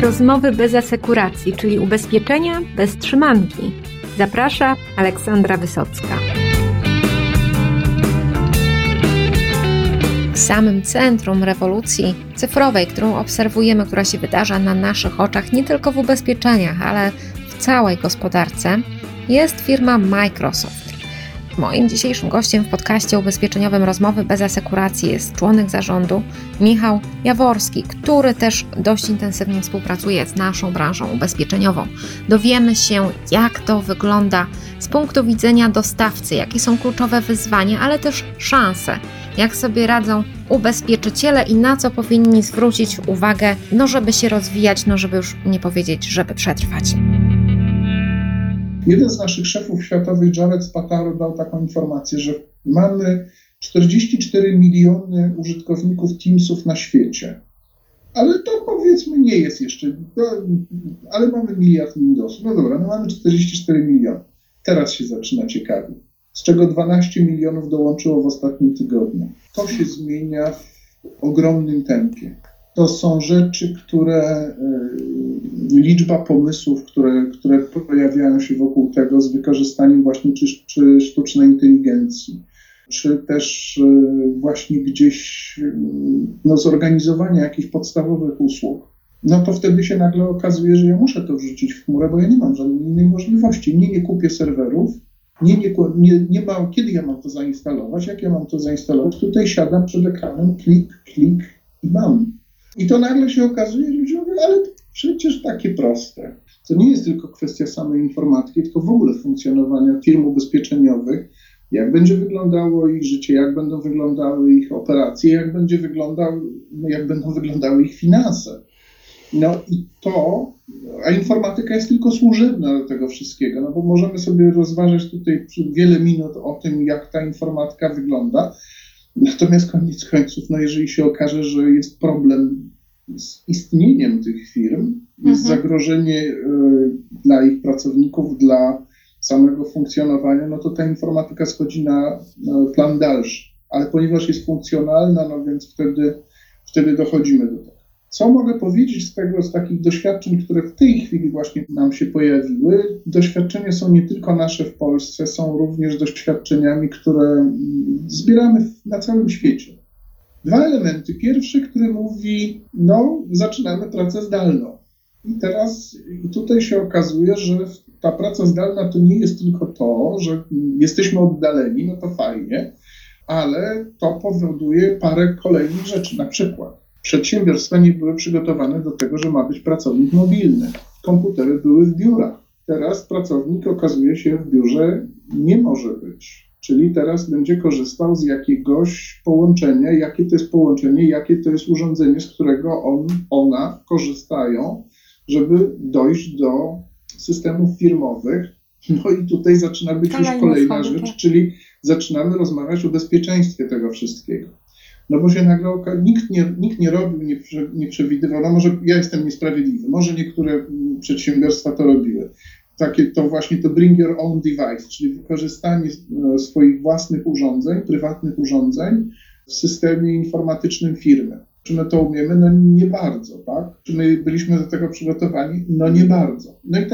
Rozmowy bez asekuracji, czyli ubezpieczenia bez trzymanki. Zaprasza Aleksandra Wysocka. Samym centrum rewolucji cyfrowej, którą obserwujemy, która się wydarza na naszych oczach, nie tylko w ubezpieczeniach, ale w całej gospodarce, jest firma Microsoft. Moim dzisiejszym gościem w podcaście ubezpieczeniowym Rozmowy bez asekuracji jest członek zarządu Michał Jaworski, który też dość intensywnie współpracuje z naszą branżą ubezpieczeniową. Dowiemy się, jak to wygląda z punktu widzenia dostawcy, jakie są kluczowe wyzwania, ale też szanse, jak sobie radzą ubezpieczyciele i na co powinni zwrócić uwagę, no żeby się rozwijać, no żeby już nie powiedzieć, żeby przetrwać. Jeden z naszych szefów światowych, Jared Spataro, dał taką informację, że mamy 44 miliony użytkowników Teamsów na świecie. Ale to powiedzmy nie jest jeszcze, ale mamy miliard Windowsów. No dobra, no mamy 44 miliony. Teraz się zaczyna ciekawie. Z czego 12 milionów dołączyło w ostatnim tygodniu. To się zmienia w ogromnym tempie to są rzeczy, które e, liczba pomysłów, które, które pojawiają się wokół tego z wykorzystaniem właśnie czy, czy sztucznej inteligencji, czy też e, właśnie gdzieś no, zorganizowania jakichś podstawowych usług, no to wtedy się nagle okazuje, że ja muszę to wrzucić w chmurę, bo ja nie mam żadnej innej możliwości. Nie, nie kupię serwerów, nie, nie, nie, nie mam, kiedy ja mam to zainstalować, jak ja mam to zainstalować. Tutaj siadam przed ekranem, klik, klik i mam. I to nagle się okazuje, że ludzie mówią, ale przecież takie proste. To nie jest tylko kwestia samej informatyki, tylko w ogóle funkcjonowania firm ubezpieczeniowych, jak będzie wyglądało ich życie, jak będą wyglądały ich operacje, jak, będzie wyglądał, jak będą wyglądały ich finanse. No i to, a informatyka jest tylko służebna do tego wszystkiego, no bo możemy sobie rozważać tutaj wiele minut o tym, jak ta informatyka wygląda, Natomiast koniec końców, no jeżeli się okaże, że jest problem z istnieniem tych firm, jest mhm. zagrożenie y, dla ich pracowników, dla samego funkcjonowania, no to ta informatyka schodzi na, na plan dalszy. Ale ponieważ jest funkcjonalna, no więc wtedy, wtedy dochodzimy do tego. Co mogę powiedzieć z tego, z takich doświadczeń, które w tej chwili właśnie nam się pojawiły? Doświadczenia są nie tylko nasze w Polsce, są również doświadczeniami, które zbieramy na całym świecie. Dwa elementy. Pierwszy, który mówi, no, zaczynamy pracę zdalną. I teraz i tutaj się okazuje, że ta praca zdalna to nie jest tylko to, że jesteśmy oddaleni, no to fajnie, ale to powoduje parę kolejnych rzeczy. Na przykład Przedsiębiorstwa nie były przygotowane do tego, że ma być pracownik mobilny. Komputery były w biurach. Teraz pracownik okazuje się w biurze nie może być. Czyli teraz będzie korzystał z jakiegoś połączenia, jakie to jest połączenie, jakie to jest urządzenie, z którego on, ona korzystają, żeby dojść do systemów firmowych. No i tutaj zaczyna być już kolejna rzecz, tak. czyli zaczynamy rozmawiać o bezpieczeństwie tego wszystkiego. No bo się nagle nikt nie, nikt nie robił, nie, nie przewidywał, no może ja jestem niesprawiedliwy, może niektóre przedsiębiorstwa to robiły. Takie to właśnie to bring your own device, czyli wykorzystanie e, swoich własnych urządzeń, prywatnych urządzeń w systemie informatycznym firmy. Czy my to umiemy? No nie bardzo, tak? Czy my byliśmy do tego przygotowani? No nie bardzo. No i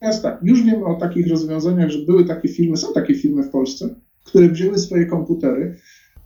teraz tak, już wiemy o takich rozwiązaniach, że były takie firmy, są takie firmy w Polsce, które wzięły swoje komputery,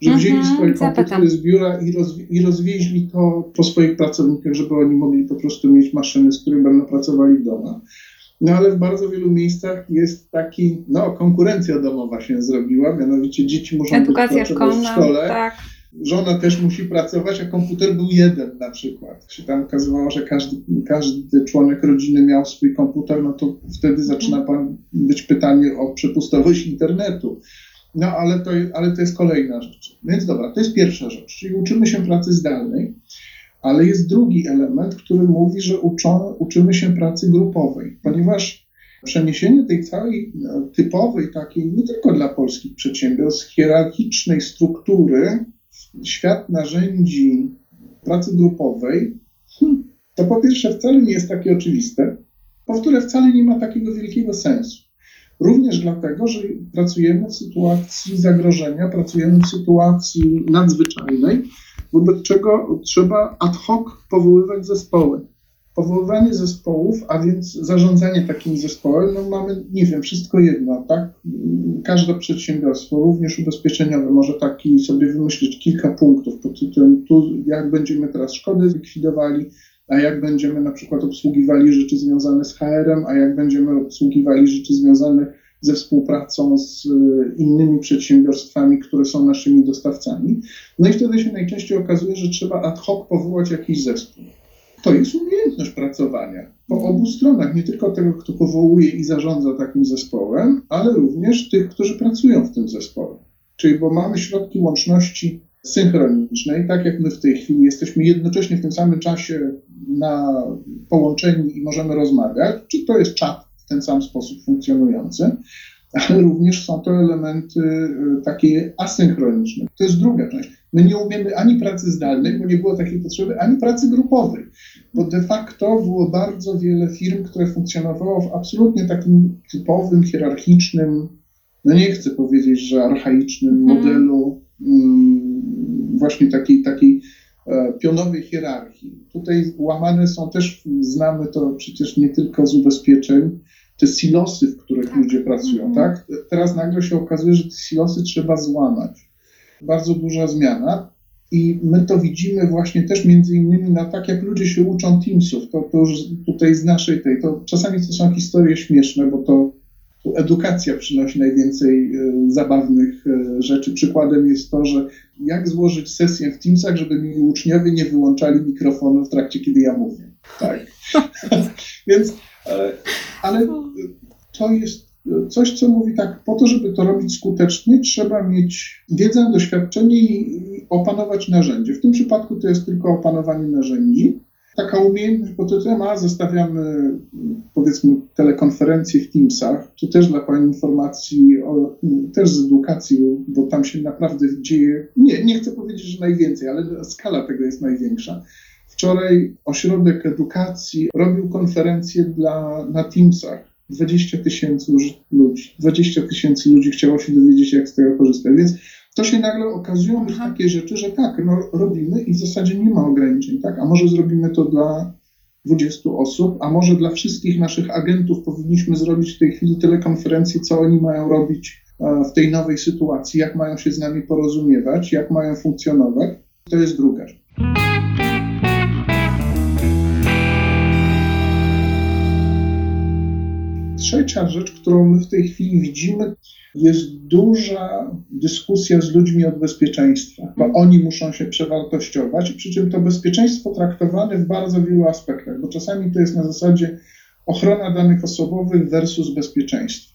że wzięli mhm, swoje komputery z biura i, rozwi i rozwieźli to po swoich pracownikach, żeby oni mogli po prostu mieć maszyny, z którymi będą pracowali w domu. No ale w bardzo wielu miejscach jest taki, no konkurencja domowa się zrobiła, mianowicie dzieci muszą Edukacja być szkolna, w szkole. Tak. Żona też musi pracować, a komputer był jeden na przykład. Się tam okazywało, że każdy, każdy członek rodziny miał swój komputer, no to wtedy zaczyna pan być pytanie o przepustowość internetu. No ale to, ale to jest kolejna rzecz. Więc dobra, to jest pierwsza rzecz, czyli uczymy się pracy zdalnej, ale jest drugi element, który mówi, że uczą, uczymy się pracy grupowej, ponieważ przeniesienie tej całej no, typowej, takiej nie tylko dla polskich przedsiębiorstw, hierarchicznej struktury w świat narzędzi pracy grupowej, hmm, to po pierwsze wcale nie jest takie oczywiste, po wtóre wcale nie ma takiego wielkiego sensu. Również dlatego, że pracujemy w sytuacji zagrożenia, pracujemy w sytuacji nadzwyczajnej, wobec czego trzeba ad hoc powoływać zespoły. powoływanie zespołów, a więc zarządzanie takim zespołem, no mamy, nie wiem, wszystko jedno, tak? Każde przedsiębiorstwo, również ubezpieczeniowe, może taki sobie wymyślić kilka punktów pod tytułem, tu jak będziemy teraz szkody zlikwidowali, a jak będziemy na przykład obsługiwali rzeczy związane z HR-em, a jak będziemy obsługiwali rzeczy związane ze współpracą z e, innymi przedsiębiorstwami, które są naszymi dostawcami. No i wtedy się najczęściej okazuje, że trzeba ad hoc powołać jakiś zespół. To jest umiejętność pracowania po obu stronach, nie tylko tego, kto powołuje i zarządza takim zespołem, ale również tych, którzy pracują w tym zespole. Czyli bo mamy środki łączności synchronicznej, tak jak my w tej chwili jesteśmy jednocześnie w tym samym czasie na połączeni i możemy rozmawiać, czy to jest czat w ten sam sposób funkcjonujący, ale również są to elementy y, takie asynchroniczne. To jest druga część. My nie umiemy ani pracy zdalnej, bo nie było takiej potrzeby, ani pracy grupowej, bo de facto było bardzo wiele firm, które funkcjonowało w absolutnie takim typowym, hierarchicznym, no nie chcę powiedzieć, że archaicznym mhm. modelu mm, właśnie takiej, takiej e, pionowej hierarchii. Tutaj łamane są też, znamy to przecież nie tylko z ubezpieczeń, te silosy, w których tak. ludzie pracują, mhm. tak? Teraz nagle się okazuje, że te silosy trzeba złamać. Bardzo duża zmiana. I my to widzimy właśnie też między innymi na tak, jak ludzie się uczą Teamsów. To, to już tutaj z naszej tej, to czasami to są historie śmieszne, bo to, to edukacja przynosi najwięcej e, zabawnych e, rzeczy. Przykładem jest to, że jak złożyć sesję w Teamsach, żeby mi uczniowie nie wyłączali mikrofonu w trakcie, kiedy ja mówię. Tak. Więc E, ale to jest coś, co mówi tak, po to, żeby to robić skutecznie, trzeba mieć wiedzę, doświadczenie i opanować narzędzie. W tym przypadku to jest tylko opanowanie narzędzi. Taka umiejętność pod tytułem, a zestawiamy powiedzmy telekonferencje w Teamsach, tu też dla Pani informacji, o, też z edukacji, bo tam się naprawdę dzieje, nie, nie chcę powiedzieć, że najwięcej, ale skala tego jest największa. Wczoraj ośrodek edukacji robił konferencję dla, na Teamsach. 20 tysięcy ludzi. 20 tysięcy ludzi chciało się dowiedzieć, jak z tego korzystać. Więc to się nagle okazują takie rzeczy, że tak, no robimy i w zasadzie nie ma ograniczeń, tak? A może zrobimy to dla 20 osób, a może dla wszystkich naszych agentów powinniśmy zrobić w tej chwili telekonferencję, co oni mają robić e, w tej nowej sytuacji, jak mają się z nami porozumiewać, jak mają funkcjonować. To jest druga rzecz. Trzecia rzecz, którą my w tej chwili widzimy, jest duża dyskusja z ludźmi od bezpieczeństwa, bo oni muszą się przewartościować, przy czym to bezpieczeństwo traktowane w bardzo wielu aspektach, bo czasami to jest na zasadzie ochrona danych osobowych versus bezpieczeństwo,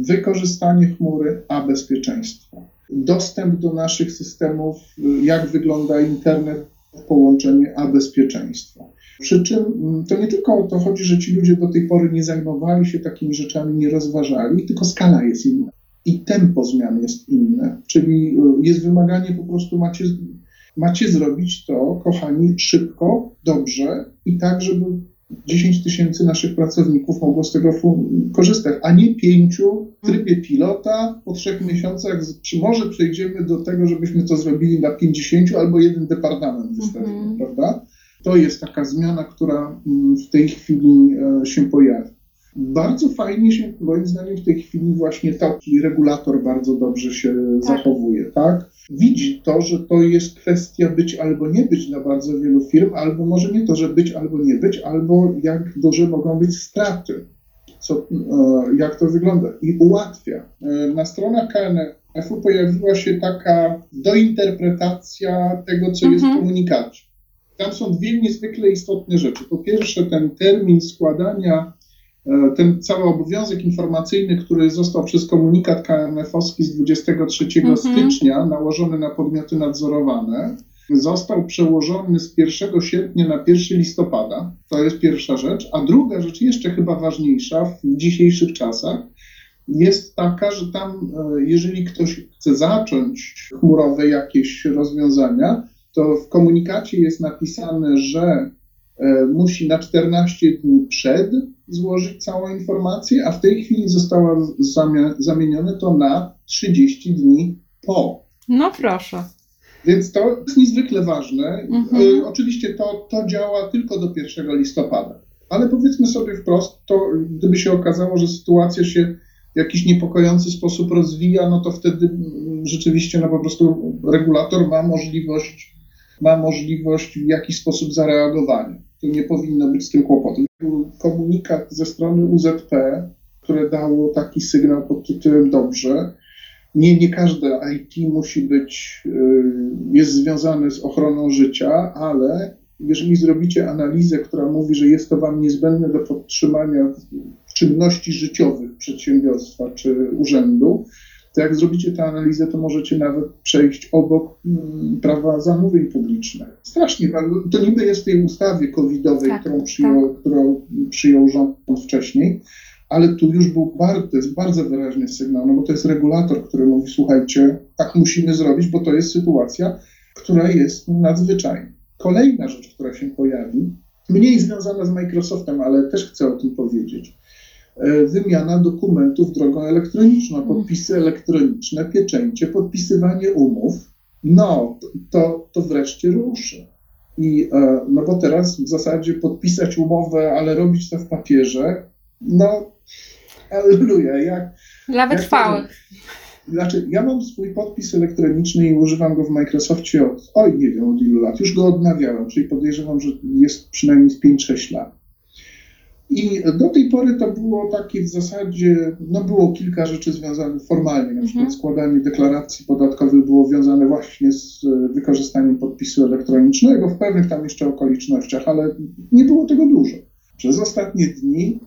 wykorzystanie chmury, a bezpieczeństwo, dostęp do naszych systemów, jak wygląda internet, połączenie, a bezpieczeństwo. Przy czym mm, to nie tylko o to chodzi, że ci ludzie do tej pory nie zajmowali się takimi rzeczami, nie rozważali, tylko skala jest inna i tempo zmian jest inne. Czyli y, jest wymaganie, po prostu macie, macie zrobić to, kochani, szybko, dobrze i tak, żeby 10 tysięcy naszych pracowników mogło z tego korzystać, a nie pięciu w trybie pilota. Po trzech miesiącach może przejdziemy do tego, żebyśmy to zrobili na 50 albo jeden departament wystawimy, mm -hmm. prawda? To jest taka zmiana, która mm, w tej chwili e, się pojawia. Bardzo fajnie się, moim zdaniem, w tej chwili właśnie taki regulator bardzo dobrze się tak. zachowuje, tak? Widzi to, że to jest kwestia być albo nie być dla bardzo wielu firm, albo może nie to, że być albo nie być, albo jak duże mogą być straty, co, e, jak to wygląda i ułatwia. E, na stronach KNF-u pojawiła się taka dointerpretacja tego, co mhm. jest w komunikacie. Tam są dwie niezwykle istotne rzeczy. Po pierwsze, ten termin składania, e, ten cały obowiązek informacyjny, który został przez komunikat KNF-owski z 23 mhm. stycznia nałożony na podmioty nadzorowane, został przełożony z 1 sierpnia na 1 listopada. To jest pierwsza rzecz. A druga rzecz, jeszcze chyba ważniejsza w dzisiejszych czasach, jest taka, że tam, e, jeżeli ktoś chce zacząć chmurowe jakieś rozwiązania, to w komunikacie jest napisane, że e, musi na 14 dni przed złożyć całą informację, a w tej chwili zostało zamienione to na 30 dni po. No proszę. Więc to jest niezwykle ważne. Mhm. E, Oczywiście to, to działa tylko do 1 listopada. Ale powiedzmy sobie wprost, to gdyby się okazało, że sytuacja się w jakiś niepokojący sposób rozwija, no to wtedy mm, rzeczywiście no po prostu regulator ma możliwość, ma możliwość w jakiś sposób zareagowania. Tu nie powinno być z tym kłopotu. Był komunikat ze strony UZP, które dało taki sygnał pod tytułem dobrze. Nie, nie każde IT musi być, y, jest związane z ochroną życia, ale jeżeli zrobicie analizę, która mówi, że jest to Wam niezbędne do podtrzymania czynności życiowych przedsiębiorstwa czy urzędu, to jak zrobicie tę analizę, to możecie nawet przejść obok mm, prawa zamówień publicznych. Strasznie, to niby jest w tej ustawie covidowej, Tak, którą, przyjął, którą przyjął rząd wcześniej, ale tu już był bardzo, to jest bardzo wyraźny sygnał, no bo to jest regulator, który mówi, słuchajcie, tak musimy zrobić, bo to jest sytuacja, która jest nadzwyczajna. Kolejna rzecz, która się pojawi, mniej związana z Microsoftem, ale też chcę o tym powiedzieć. E, Wymiana dokumentów drogą elektroniczną, podpisy elektroniczne, pieczęcie, podpisywanie umów. No, to, to wreszcie ruszy. I, e, no bo teraz w zasadzie podpisać umowę, ale robić to w papierze, no, aleluja, jak, Dla Jak wytrwałych. znaczy, ja mam swój podpis elektroniczny i używam go w Microsoftie od, oj, nie wiem od ilu lat. Już go odnawiałem, czyli podejrzewam, że jest przynajmniej z 5-6 lat. I do tej pory to było takie w zasadzie, no było kilka rzeczy związanych formalnie, na przykład Mhm. składanie deklaracji podatkowych było wiązane właśnie z e, wykorzystaniem podpisu elektronicznego w pewnych tam jeszcze okolicznościach, ale nie było tego dużo. Przez ostatnie dni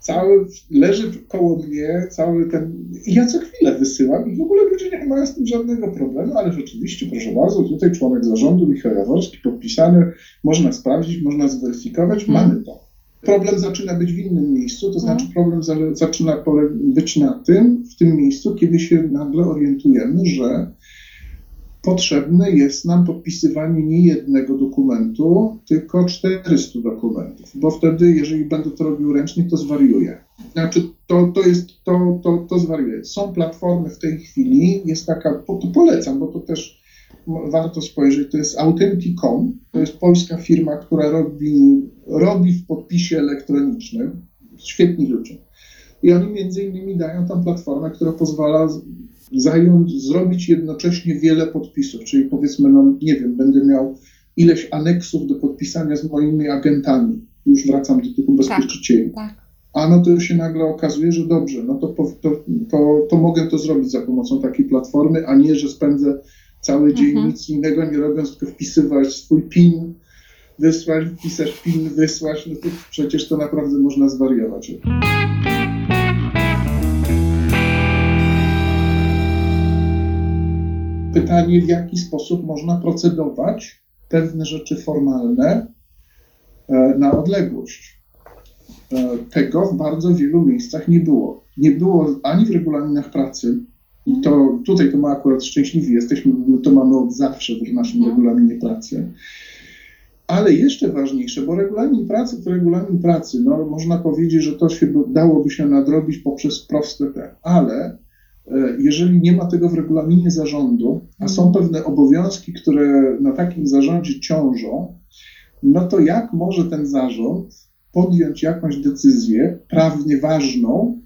cały leży koło mnie cały ten. I ja co chwilę wysyłam i w ogóle ludzie nie mają z tym żadnego problemu, ale rzeczywiście, proszę bardzo, tutaj członek zarządu Michał Jaworski podpisany, można sprawdzić, można zweryfikować, Mhm. mamy to. Problem zaczyna być w innym miejscu, to Mhm. znaczy problem za, zaczyna pole, być na tym, w tym miejscu, kiedy się nagle orientujemy, że potrzebne jest nam podpisywanie nie jednego dokumentu, tylko 400 dokumentów, bo wtedy, jeżeli będę to robił ręcznie, to zwariuję. Znaczy, to, to jest, to, to, to zwariuje. Są platformy w tej chwili, jest taka, to polecam, bo to też warto spojrzeć, to jest Authenticom, to jest polska firma, która robi, robi w podpisie elektronicznym, świetni ludzie. I oni między innymi dają tam platformę, która pozwala zająć, zrobić jednocześnie wiele podpisów, czyli powiedzmy, no nie wiem, będę miał ileś aneksów do podpisania z moimi agentami. Już wracam do tych ubezpieczycieli. Tak. A no to się nagle okazuje, że dobrze, no to, po- to, to, to mogę to zrobić za pomocą takiej platformy, a nie, że spędzę cały dzień Mhm. nic innego nie robiąc, tylko wpisywać swój PIN, wysłać, wpisać PIN, wysłać, no to przecież to naprawdę można zwariować. Pytanie, w jaki sposób można procedować pewne rzeczy formalne e, na odległość. E, Tego w bardzo wielu miejscach nie było. Nie było ani w regulaminach pracy, i to tutaj to my akurat szczęśliwi jesteśmy, to mamy od zawsze w naszym Mhm. regulaminie pracy. Ale jeszcze ważniejsze, bo regulamin pracy to regulamin pracy. No, można powiedzieć, że to się by- dałoby się nadrobić poprzez proste te, ale e, jeżeli nie ma tego w regulaminie zarządu, a są pewne obowiązki, które na takim zarządzie ciążą, no to jak może ten zarząd podjąć jakąś decyzję prawnie ważną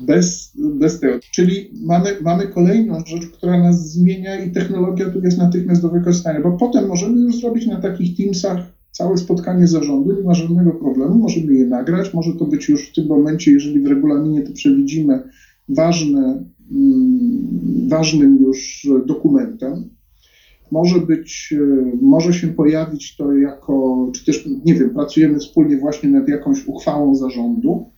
bez, bez tego? Czyli mamy, mamy kolejną rzecz, która nas zmienia i technologia tu jest natychmiast do wykorzystania, bo potem możemy już zrobić na takich Teamsach całe spotkanie zarządu, nie ma żadnego problemu, możemy je nagrać, może to być już w tym momencie, jeżeli w regulaminie to przewidzimy, ważne, mm, ważnym już dokumentem. Może być, e, może się pojawić to jako, czy też, nie wiem, pracujemy wspólnie właśnie nad jakąś uchwałą zarządu,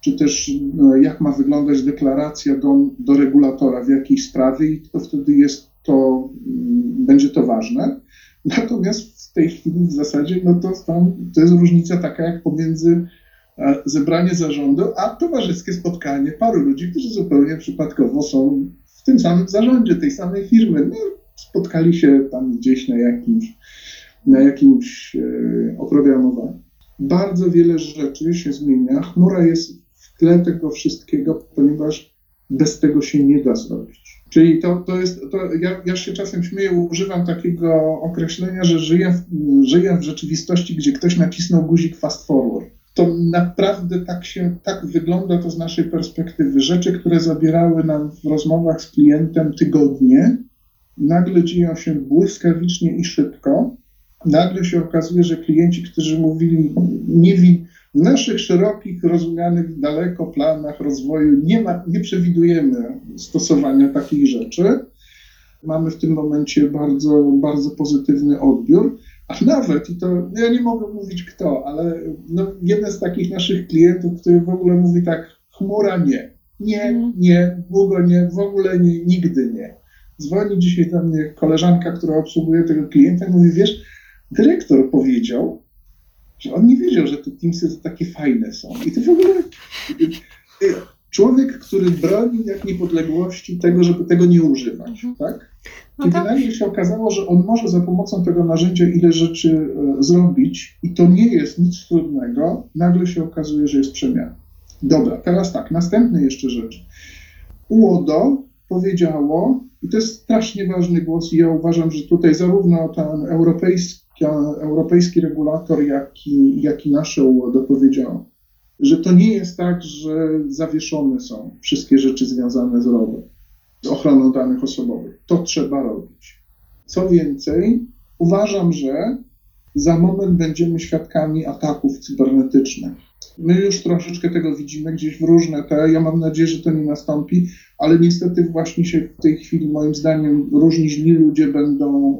czy też e, jak ma wyglądać deklaracja do, do regulatora w jakiejś sprawie i to wtedy jest to, mm, będzie to ważne. Natomiast w tej chwili w zasadzie, no to tam, to jest różnica taka jak pomiędzy e, zebranie zarządu, a towarzyskie spotkanie paru ludzi, którzy zupełnie przypadkowo są w tym samym zarządzie tej samej firmy. No, spotkali się tam gdzieś na jakimś, na jakimś e, oprogramowaniu. Bardzo wiele rzeczy się zmienia. Chmura jest w tle tego wszystkiego, ponieważ bez tego się nie da zrobić. Czyli to, to jest, to ja, ja się czasem śmieję, używam takiego określenia, że żyję w, żyję w rzeczywistości, gdzie ktoś nacisnął guzik fast forward. To naprawdę tak się, tak wygląda to z naszej perspektywy. Rzeczy, które zabierały nam w rozmowach z klientem tygodnie, nagle dzieją się błyskawicznie i szybko. Nagle się okazuje, że klienci, którzy mówili, nie, wi- w naszych szerokich, rozumianych daleko planach rozwoju nie, ma, nie przewidujemy stosowania takich rzeczy. Mamy w tym momencie bardzo, bardzo pozytywny odbiór. A nawet, i to ja nie mogę mówić kto, ale no, jeden z takich naszych klientów, który w ogóle mówi tak, chmura nie. Nie, nie, długo nie, w ogóle nie, nigdy nie. Dzwoni dzisiaj do mnie koleżanka, która obsługuje tego klienta i mówi, wiesz, dyrektor powiedział, że on nie wiedział, że te Teamsy takie fajne są. I to w ogóle człowiek, który broni jak niepodległości tego, żeby tego nie używać, mhm. tak? No I nagle się okazało, że on może za pomocą tego narzędzia ile rzeczy e, zrobić i to nie jest nic trudnego, nagle się okazuje, że jest przemiana. Dobra, teraz tak, następny jeszcze rzecz. UODO powiedziało, i to jest strasznie ważny głos i ja uważam, że tutaj zarówno ten europejski europejski regulator, jak i, jak i nasze UODO powiedział, że to nie jest tak, że zawieszone są wszystkie rzeczy związane z RODO, z ochroną danych osobowych. To trzeba robić. Co więcej, uważam, że za moment będziemy świadkami ataków cybernetycznych. My już troszeczkę tego widzimy gdzieś w różne te. Ja mam nadzieję, że to nie nastąpi, ale niestety właśnie się w tej chwili, moim zdaniem, różni źli ludzie będą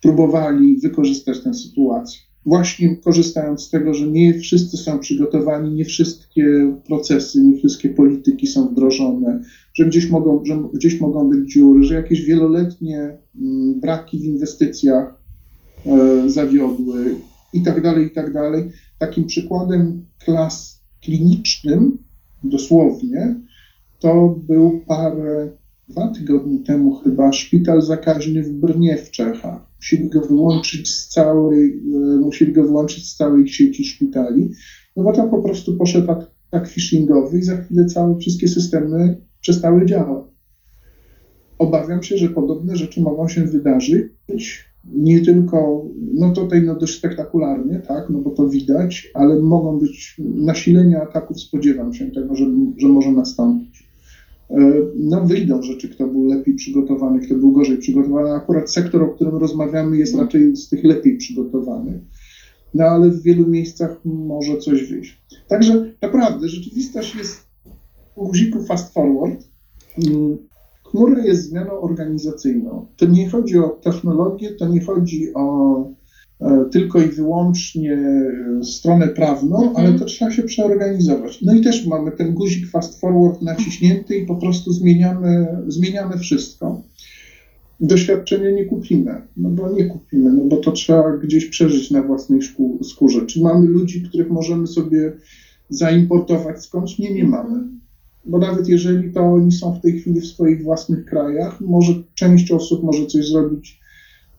próbowali wykorzystać tę sytuację. Właśnie korzystając z tego, że nie wszyscy są przygotowani, nie wszystkie procesy, nie wszystkie polityki są wdrożone, że gdzieś mogą, że gdzieś mogą być dziury, że jakieś wieloletnie mm, braki w inwestycjach e, zawiodły i tak dalej, i tak dalej. Takim przykładem klas klinicznym, dosłownie, to był parę, dwa tygodnie temu chyba, szpital zakaźny w Brnie w Czechach musieli go wyłączyć z całej, e, musieli go wyłączyć z całej sieci szpitali, no bo tam po prostu poszedł tak phishingowy i za chwilę całe wszystkie systemy przestały działać. Obawiam się, że podobne rzeczy mogą się wydarzyć, nie tylko, no tutaj no dość spektakularnie, tak, no bo to widać, ale mogą być nasilenia ataków, spodziewam się tego, że, że może nastąpić. E, no wyjdą rzeczy, kto był lepiej przygotowany, kto był gorzej przygotowany. Akurat sektor, o którym rozmawiamy, jest mhm. raczej z tych lepiej przygotowanych. No ale w wielu miejscach może coś wyjść. Także naprawdę rzeczywistość jest u guziku fast forward. Mm, chmura jest zmianą organizacyjną. To nie chodzi o technologię, to nie chodzi o tylko i wyłącznie e, stronę prawną, mhm. ale to trzeba się przeorganizować. No i też mamy ten guzik fast forward naciśnięty i po prostu zmieniamy, zmieniamy wszystko. Doświadczenia nie kupimy, no bo nie kupimy, no bo to trzeba gdzieś przeżyć na własnej skórze. Czy mamy ludzi, których możemy sobie zaimportować skądś? Nie, nie mamy. Bo nawet jeżeli to oni są w tej chwili w swoich własnych krajach, może część osób może coś zrobić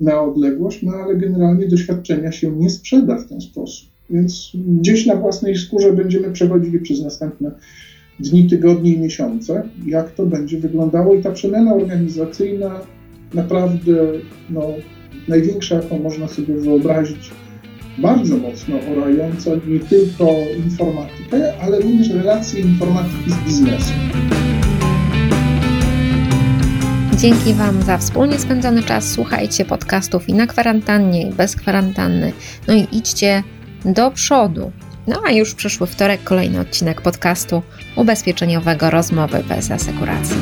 na odległość, no ale generalnie doświadczenia się nie sprzeda w ten sposób. Więc gdzieś na własnej skórze będziemy przechodzili przez następne dni, tygodnie i miesiące, jak to będzie wyglądało. I ta przemiana organizacyjna naprawdę no, największa, jaką można sobie wyobrazić, bardzo mocno orająca nie tylko informatykę, ale również relacje informatyki z biznesem. Dzięki Wam za wspólnie spędzony czas. Słuchajcie podcastów i na kwarantannie, i bez kwarantanny. No i idźcie do przodu. No a już przyszły wtorek kolejny odcinek podcastu ubezpieczeniowego Rozmowy bez asekuracji.